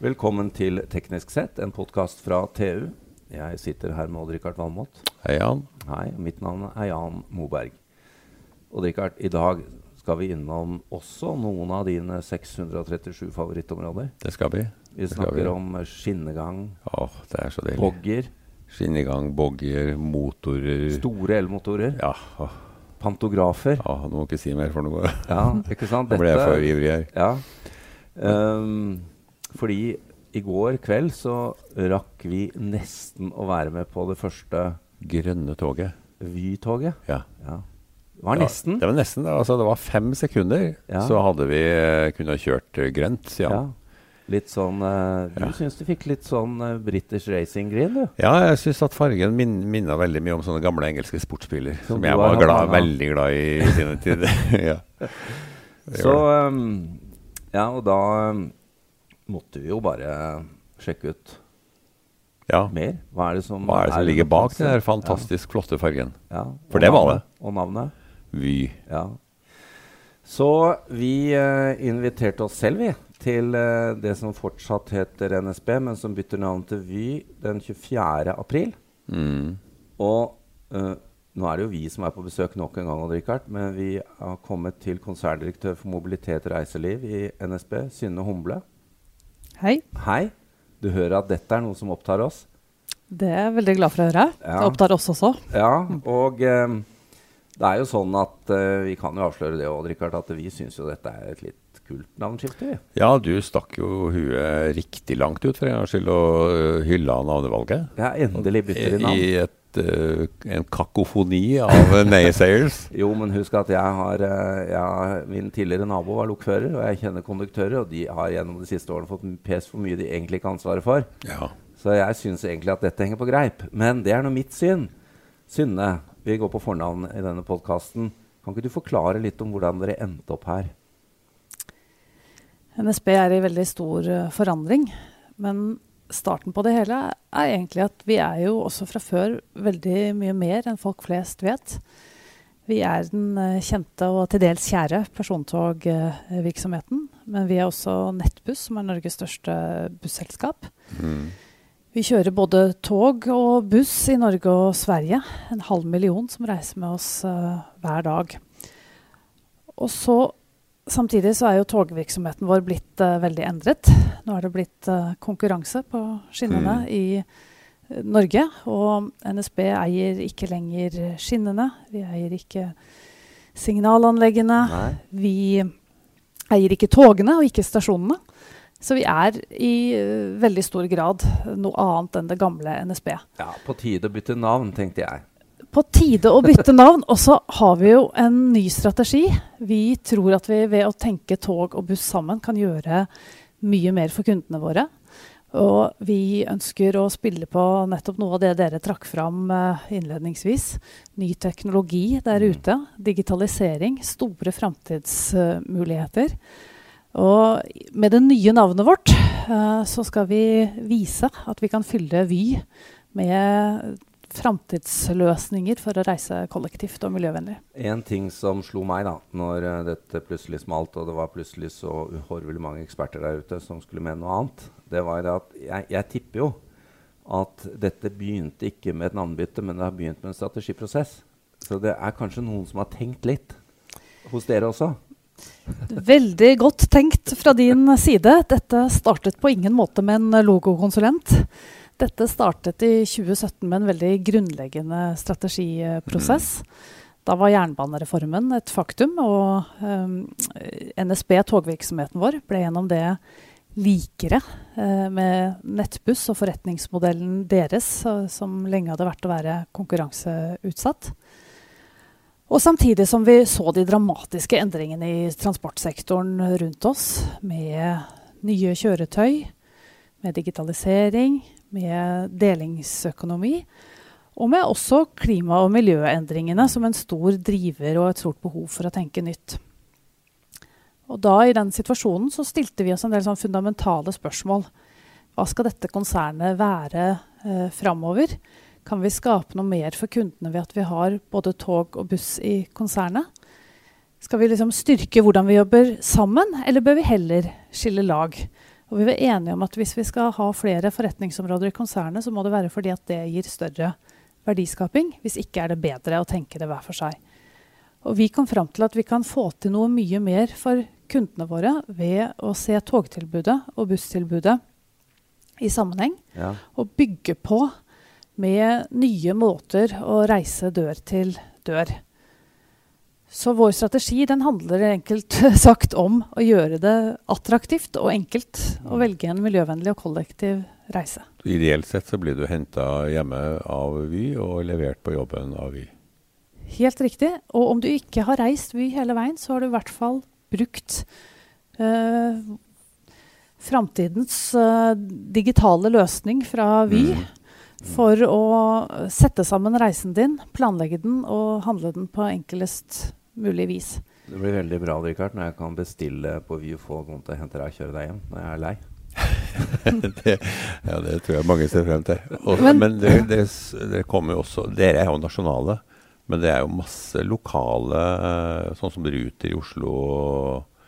Velkommen til Teknisk sett, en podkast fra TU. Jeg sitter her med Odd-Rikard Valmot. Hei, Jan. Hei, mitt navn er Jan Moberg. Odd-Rikard, i dag skal vi innom også noen av dine 637 favorittområder. Det skal vi. Vi snakker vi. om skinnegang, Åh, det er så deilig. bogger, Skinnegang, bogger, motorer store elmotorer, Ja, åh, pantografer. Ja, du må ikke si mer for noe. Ja, ikke sant? Nå ble jeg for ivrig her. Ja. Ehm, fordi i går kveld så rakk vi nesten å være med på det første Grønne toget. Vy-toget. Ja. Ja. Det var Ja, nesten. Det var nesten. Altså, det var fem sekunder, Ja. så hadde vi eh, kunnet kjørt eh, grønt, sier Ja. han. Litt sånn uh, Du Ja. syns du fikk litt sånn uh, British racing green, du? Ja, jeg syns at fargen min, minna veldig mye om sånne gamle engelske sportsbiler. Som Som jeg var, var glad, veldig glad i i sine tider. ja. Så um, Ja, og da ehm, måtte vi jo bare sjekke ut ja. mer. Hva er det som er det som ligger bak den der fantastisk flotte fargen? Ja. For det var det. Og navnet. Vy. Ja. Så vi uh, inviterte oss selv, vi, til uh, det som fortsatt heter NSB, men som bytter navn til Vy den 24. april. Mm. Og uh, nå er det jo vi som er på besøk nok en gang, Richard, men vi har kommet til konserndirektør for mobilitet og reiseliv i NSB, Synne Humble. Hei. Hei. Du hører at dette er noe som opptar oss. Det er jeg veldig glad for å høre. Ja. Det opptar oss også. Ja, og eh, det er jo sånn at eh, vi kan jo avsløre det, òg, Richard, at vi syns jo dette er et litt kult navneskifte. Ja, du stakk jo huet riktig langt ut for en gangs skyld og øh, hylla navnevalget. Ja, endelig bytter de navn. I et, en kakofoni av naysayers. Jo, men husk at jeg har, eh, jeg har Min tidligere nabo var lokfører, og jeg kjenner konduktører, og de har gjennom de siste årene fått pes for mye de egentlig ikke har ansvaret for. Ja. Så jeg syns egentlig at dette henger på greip. Men det er nå mitt syn. Synne, vi går på fornavn i denne podkasten. Kan ikke du forklare litt om hvordan dere endte opp her? NSB er i veldig stor eh, forandring. Men starten på det hele er egentlig at vi er jo også fra før veldig mye mer enn folk flest vet. Vi er den eh, kjente og til dels kjære persontogvirksomheten. Men vi er også Nettbuss, som er Norges største busselskap. Mm. Vi kjører både tog og buss i Norge og Sverige. En halv million som reiser med oss uh, hver dag. Og så Samtidig så er jo togvirksomheten vår blitt uh, veldig endret. Nå er det blitt uh, konkurranse på skinnene Mm. i uh, Norge. Og NSB eier ikke lenger skinnene. Vi eier ikke signalanleggene. Nei. Vi eier ikke togene og ikke stasjonene. Så vi er i veldig stor grad noe annet enn det gamle NSB. Ja, På tide å bytte navn, tenkte jeg. På tide å bytte navn. Og så har vi jo en ny strategi. Vi tror at vi ved å tenke tog og buss sammen kan gjøre mye mer for kundene våre. Og vi ønsker å spille på nettopp noe av det dere trakk fram eh, innledningsvis. Ny teknologi der ute. Digitalisering. Store framtidsmuligheter. Og med det nye navnet vårt eh, så skal vi vise at vi kan fylle Vy med framtidsløsninger for å reise kollektivt og miljøvennlig. En ting som slo meg da når eh, dette plutselig smalt, og det var plutselig så uhorvelig mange eksperter der ute som skulle mene noe annet, det var det at jeg, jeg tipper jo at dette begynte ikke med et navnebytte, men det har begynt med en strategiprosess. Så det er kanskje noen som har tenkt litt hos dere også. Veldig godt tenkt fra din side. Dette startet på ingen måte med en logokonsulent. Dette startet i 2017 med en veldig grunnleggende strategiprosess. Da var jernbanereformen et faktum, og um, NSB, togvirksomheten vår, ble gjennom det likere eh, med nettbuss og forretningsmodellen deres, som lenge hadde vært å være konkurranseutsatt. Og samtidig som vi så de dramatiske endringene i transportsektoren rundt oss, med nye kjøretøy, med digitalisering, med delingsøkonomi, og med også klima- og miljøendringene som en stor driver og et stort behov for å tenke nytt. Og da i den situasjonen så stilte vi oss en del sånn fundamentale spørsmål. Hva skal dette konsernet være eh, framover? Kan vi skape noe mer for kundene ved at vi har både tog og buss i konsernet? Skal vi liksom styrke hvordan vi jobber sammen, eller bør vi heller skille lag? Og vi var enige om at hvis vi skal ha flere forretningsområder i konsernet, så må det være fordi at det gir større verdiskaping. Hvis ikke er det bedre å tenke det hver for seg. Og vi kom fram til at vi kan få til noe mye mer for kundene våre ved å se togtilbudet og busstilbudet i sammenheng. Ja. Og bygge på med nye måter å reise dør til dør. Så vår strategi den handler enkelt sagt om å gjøre det attraktivt og enkelt å velge en miljøvennlig og kollektiv reise. Ideelt sett så blir du henta hjemme av Vy og levert på jobben av Vy. Helt riktig. Og om du ikke har reist Vy hele veien, så har du i hvert fall brukt eh, framtidens eh, digitale løsning fra Vy Mm. for å sette sammen reisen din, planlegge den og handle den på enklest mulig vis. Det blir veldig bra Richard, når jeg kan bestille på Vy noen til å hente deg og kjøre deg hjem når jeg er lei. det, ja, det tror jeg mange ser frem til. Og, Men- men det, det, det kommer jo også Dere er jo nasjonale, men det er jo masse lokale, eh, sånn som Ruter i Oslo og,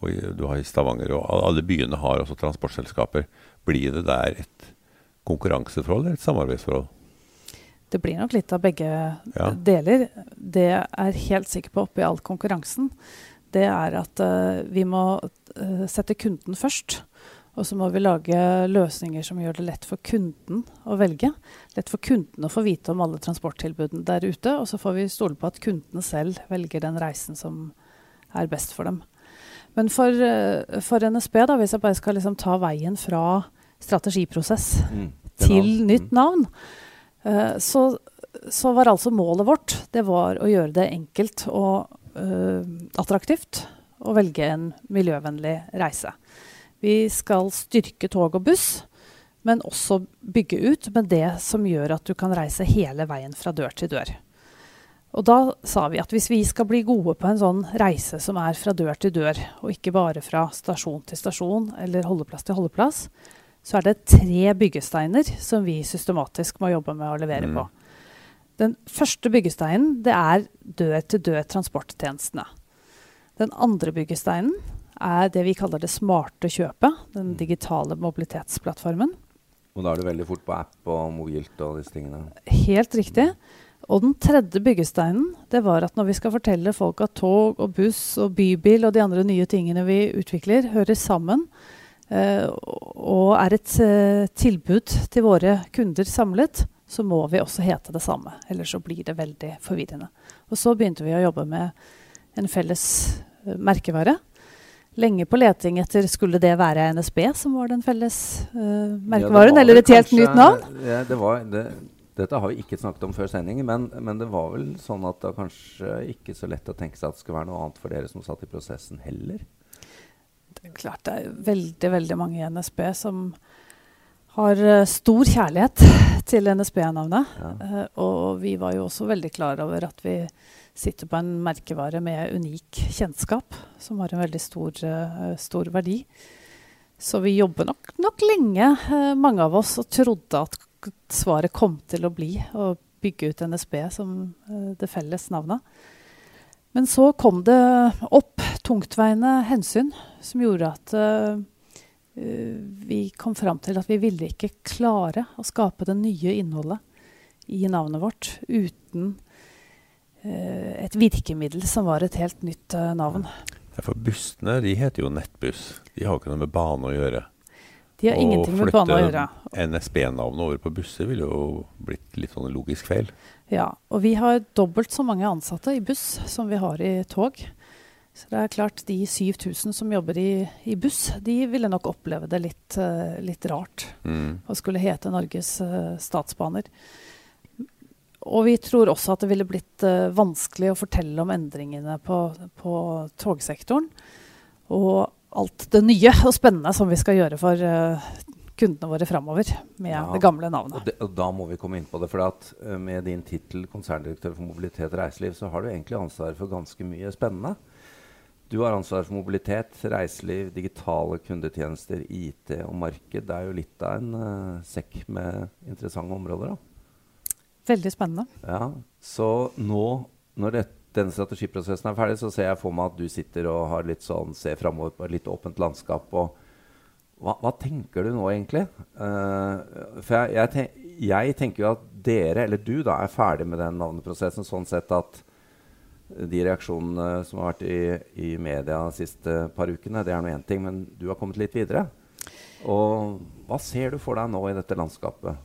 og du har i Stavanger. Og alle byene har også transportselskaper. Blir det der et konkurranseforhold eller et samarbeidsforhold? Det blir nok litt av begge Ja. deler. Det jeg er helt sikker på oppi all konkurransen, det er at uh, vi må uh, sette kunden først. Og så må vi lage løsninger som gjør det lett for kunden å velge. Lett for kunden å få vite om alle transporttilbudene der ute. Og så får vi stole på at kundene selv velger den reisen som er best for dem. Men for, eh, for NSB, da, hvis jeg bare skal liksom ta veien fra strategiprosess Mm. Til nytt navn, eh, så, så var altså målet vårt det var å gjøre det enkelt og eh, attraktivt å velge en miljøvennlig reise. Vi skal styrke tog og buss, men også bygge ut med det som gjør at du kan reise hele veien fra dør til dør. Og da sa vi at hvis vi skal bli gode på en sånn reise som er fra dør til dør, og ikke bare fra stasjon til stasjon eller holdeplass til holdeplass, så er det tre byggesteiner som vi systematisk må jobbe med å levere Mm. på. Den første byggesteinen det er dør-til-dør-transporttjenestene. Den andre byggesteinen er det vi kaller det smarte kjøpet, den digitale mobilitetsplattformen. Og da er du veldig fort på app og mobilt og disse tingene. Helt riktig. Og den tredje byggesteinen det var at når vi skal fortelle folk at tog og buss og bybil og de andre nye tingene vi utvikler, hører sammen og er et eh, tilbud til våre kunder samlet, så må vi også hete det samme. Ellers så blir det veldig forvirrende. Og så begynte vi å jobbe med en felles eh, merkevare. Lenge på leting etter skulle det være NSB som var den felles uh, merkevaren, ja, eller et helt kanskje- nytt navn. Ja, det var, det, dette har vi ikke snakket om før sending, men, men det var vel sånn at det var kanskje ikke så lett å tenke seg at det skulle være noe annet for dere som satt i prosessen heller. Klart det er veldig, veldig mange i NSB som har eh, stor kjærlighet til NSB-navnet. Ja. Uh, og vi var jo også veldig klar over at vi sitter på en merkevare med unik kjennskap, som har en veldig stor, uh, stor verdi. Så vi jobber nok, nok lenge, uh, mange av oss, og trodde at svaret kom til å bli å bygge ut NSB som det felles navnet. Men så kom det opp tungtveiende hensyn som gjorde at eh, vi kom fram til at vi ville ikke klare å skape det nye innholdet i navnet vårt uten uh, et virkemiddel som var et helt nytt uh, navn. For bussene de heter jo nettbuss. De har ikke noe med bane å gjøre. De har ingenting med bane å gjøre. Å flytte. NSB-navnet over på busser ville jo blitt litt sånn logisk feil. Ja, og vi har dobbelt så mange ansatte i buss som vi har i tog. Så det er klart de 7000 som jobber i, i buss, de ville nok oppleve det litt, eh, litt rart Mm. skulle hete Norges eh, statsbaner. Og vi tror også at det ville blitt eh, vanskelig å fortelle om endringene på, på togsektoren. Og alt det nye og spennende som vi skal gjøre for kundene våre framover med Ja. det gamle navnet. Og, det, og da må vi komme inn på det. For at, eh, med din tittel konserndirektør for mobilitet og reiseliv, så har du egentlig ansvar for ganske mye spennende. Du har ansvar for mobilitet, reiseliv, digitale kundetjenester, IT og marked. Det er jo litt av en uh, sekk med interessante områder. da. Veldig spennende. Ja, Så nå, når det, denne strategiprosessen er ferdig, så ser jeg for meg at du sitter og har litt sånn, ser framover på et litt åpent landskap og, hva, hva, tenker du nå, egentlig? Uh, for jeg, jeg, tenk, jeg, tenker jo at dere, eller du, da, er ferdig med den navneprosessen sånn sett at de reaksjonene som har vært i, i media de siste par ukene, det er nå én ting, men du har kommet litt videre. Og hva ser du for deg nå i dette landskapet?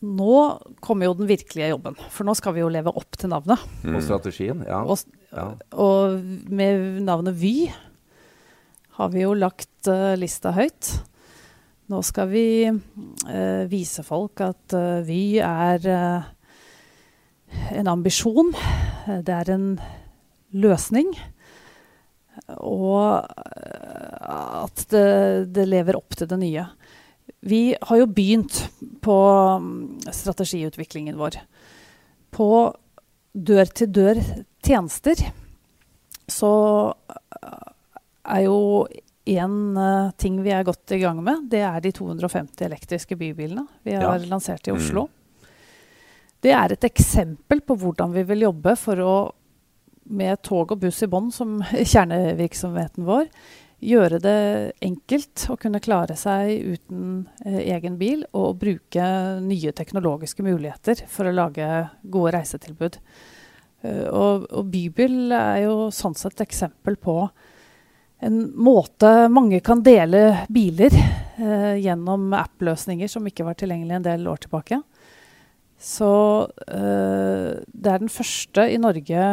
Nå kommer jo den virkelige jobben, for nå skal vi jo leve opp til navnet. Mm. Og strategien, ja. Og, ja. og med navnet Vy har vi jo lagt uh, lista høyt. Nå skal vi uh, vise folk at uh, Vy er en ambisjon. Det er en løsning. Og at det, det lever opp til det nye. Vi har jo begynt på mm, strategiutviklingen vår. På dør-til-dør tjenester så er jo én uh, eh, ting vi er godt i gang med. Det er de 250 elektriske bybilene vi har ja. lansert i Oslo. Mm. Det er et eksempel på hvordan vi vil jobbe for å, med tog og buss i bånn som kjernevirksomheten vår, gjøre det enkelt å kunne klare seg uten eh, egen bil og bruke nye teknologiske muligheter for å lage gode reisetilbud. Uh, og, og bybil er jo sånn sett et eksempel på en måte mange kan dele biler eh, gjennom app-løsninger som ikke var tilgjengelige en del år tilbake. Så eh, det er den første i Norge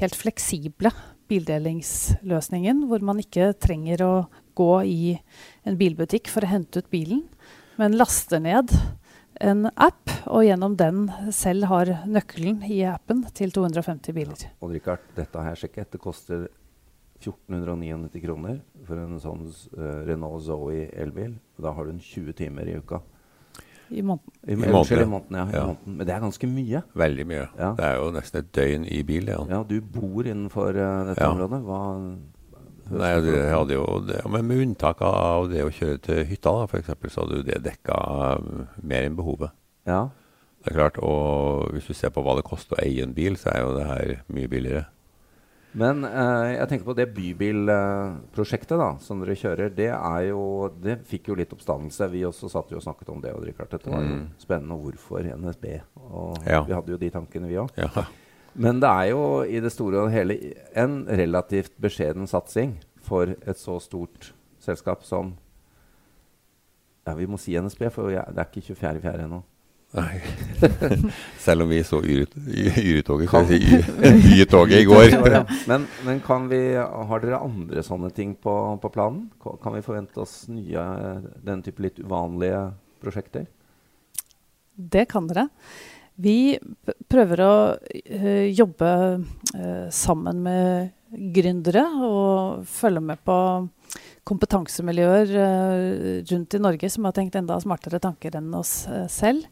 helt fleksible bildelingsløsningen, hvor man ikke trenger å gå i en bilbutikk for å hente ut bilen, men laster ned en app, og gjennom den selv har nøkkelen i appen til 250 biler. Ja, og Richard, dette har jeg sjekket. Det koster 1499 kroner for en sånn uh, Renault Zoe elbil. Da har du en 20 timer i uka. I måneden. I, I, måneden, i måneden, ja, ja. I måneden. Men det er ganske mye. Veldig mye. Ja. Det er jo nesten et døgn i bil. Ja, ja Du bor innenfor uh, dette området. Hva Nei, jeg hadde jo det, men Med unntak av det å kjøre til hytta, da, for eksempel, så hadde jo det dekka um, mer enn behovet. Ja. Det er klart, og Hvis du ser på hva det koster å eie en bil, så er jo det her mye billigere. Men eh, jeg tenker på det bybilprosjektet da, som dere kjører. Det, er jo, det fikk jo litt oppstandelse. Vi også satt jo og snakket om det. og Richard, Det var jo mm. spennende. Hvorfor NSB? Og ja. Vi hadde jo de tankene, vi òg. Ja. Men det er jo i det store og hele en relativt beskjeden satsing for et så stort selskap som Ja, vi må si NSB, for det er ikke 24.4. ennå. Nei. Selv om vi så Yretoget, vi si i går. men, men vi, har dere andre sånne ting på, på, planen? Kan vi forvente oss nye den type litt uvanlige prosjekter? Det kan dere. Vi prøver å uh, jobbe uh, sammen med gründere og følge med på kompetansemiljøer uh, rundt i Norge som har tenkt enda smartere tanker enn oss selv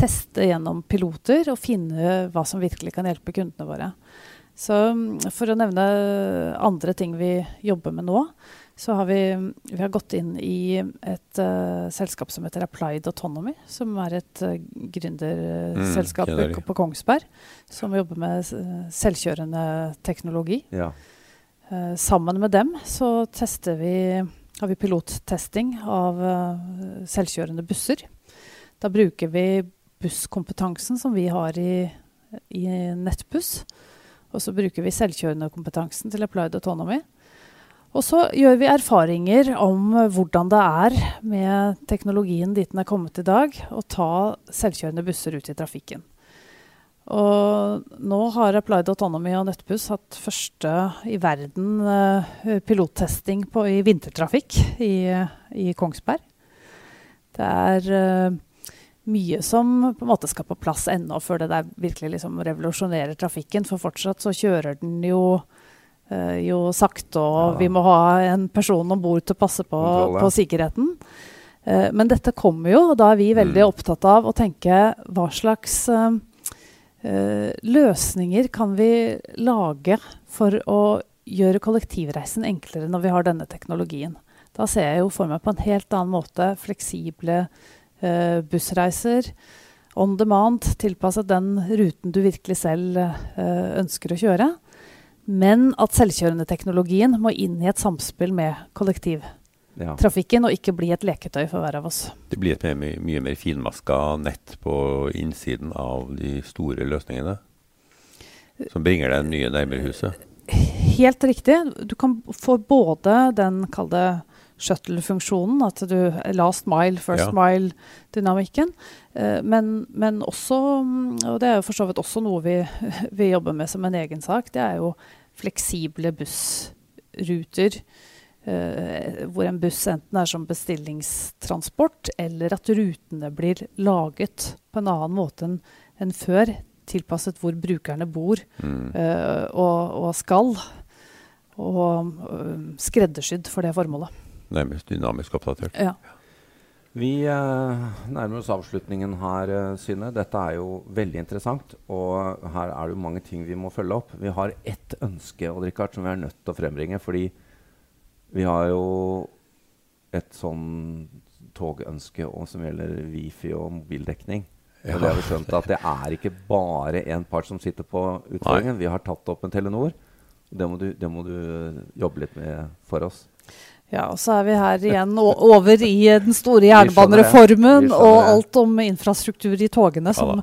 teste gjennom piloter og finne hva som virkelig kan hjelpe kundene våre. Så mm, For å nevne andre ting vi jobber med nå, så har vi, vi har gått inn i et uh, selskap som heter Applied Autonomy. Som er et uh, gründerselskap mm, på Kongsberg som jobber med uh, selvkjørende teknologi. Ja. Uh, sammen med dem så vi, har vi pilottesting av selvkjørende busser. Da bruker vi busskompetansen som vi har i, i nettbuss. Og så bruker vi selvkjørende kompetansen til Applied Autonomy. Og så gjør vi erfaringer om hvordan det er med teknologien dit den er kommet i dag, å ta selvkjørende busser ut i trafikken. Og nå har Applied Autonomy og Nettbuss hatt første i verden uh, pilottesting på, i vintertrafikk i, i Kongsberg. Det er uh, mye som på en måte skal på plass ennå før det der virkelig liksom revolusjonerer trafikken. For fortsatt så kjører den jo, uh, jo sakte, og ja. vi må ha en person om bord til å passe på, på sikkerheten. Uh, men dette kommer jo, og da er vi veldig mm. opptatt av å tenke hva slags uh, løsninger kan vi lage for å gjøre kollektivreisen enklere når vi har denne teknologien. Da ser jeg jo for meg på en helt annen måte fleksible bussreiser on demand, tilpasset den ruten du virkelig selv uh, ønsker å kjøre. Men at selvkjørende teknologien må inn i et samspill med kollektiv Ja. trafikken, og ikke bli et leketøy for hver av oss. Det blir et mye, mye mer finmaska nett på innsiden av de store løsningene. Som bringer deg nye nærmere huset. Helt riktig. Du kan få både den kalde shuttle-funksjonen, at du last mile, first Ja. mile-dynamikken, eh, men, men også, og det er jo for så vidt også noe vi, vi jobber med som en egen sak, det er jo fleksible bussruter. eh, hvor en buss enten er som bestillingstransport, eller at rutene blir laget på en annen måte enn før, tilpasset hvor brukerne bor Mm. eh, og, og skal. Og eh, skreddersydd for det formålet. Nærmest dynamisk oppdatert. Ja. Vi eh, nærmer oss avslutningen her, eh, Synne. Dette er jo veldig interessant. Og her er det jo mange ting vi må følge opp. Vi har ett ønske Odd Rikard, som vi er nødt til å frembringe. Fordi vi har jo et sånn togønske som gjelder Wifi og mobildekning. Ja. Og det har vi skjønt at det er ikke bare én part som sitter på utfordringen. Vi har tatt opp en Telenor. Det må, du, det må du jobbe litt med for oss. Ja, og så er vi her igjen over i den store det. jernbanereformen og alt om infrastruktur i togene, som,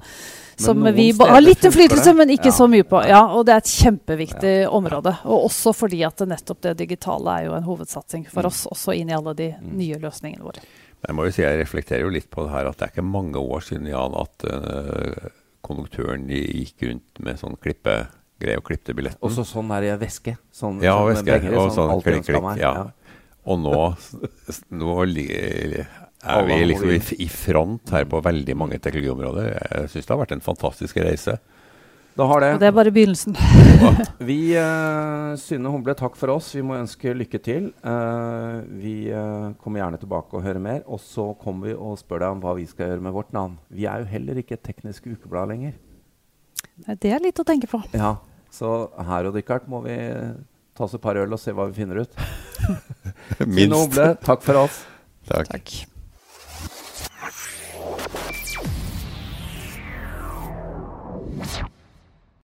som vi har litt innflytelse, men ikke Ja. så mye på. Ja, og det er et kjempeviktig område. Og også fordi at det nettopp det digitale er jo en hovedsatsing for Mm. oss, også inn i alle de Mm. nye løsningene våre. Jeg må jo si jeg reflekterer jo litt på det her at det er ikke mange år siden Jan, at uh, konduktøren gikk rundt med sånn klippegreie og klippte billetten. Og så sånn der i veske. Sånn, ja, sånn veske. begge, Og sånn alltid klikk, klikk. Ja. Og nå, nå er vi liksom i, i front her på veldig mange teknologiområder. Jeg syns det har vært en fantastisk reise. Det har det. Og det er bare begynnelsen. Vi, uh, Synne Humble, takk for oss. Vi må ønske lykke til. Uh, vi uh, kommer gjerne tilbake og hører mer. Og så kommer vi og spør deg om hva vi skal gjøre med vårt navn. Vi er jo heller ikke et teknisk ukeblad lenger. Det er litt å tenke på. Ja, Så her og Richard må vi ta oss et par øl og se hva vi finner ut. Minst. Humble, takk for oss. Takk. Takk.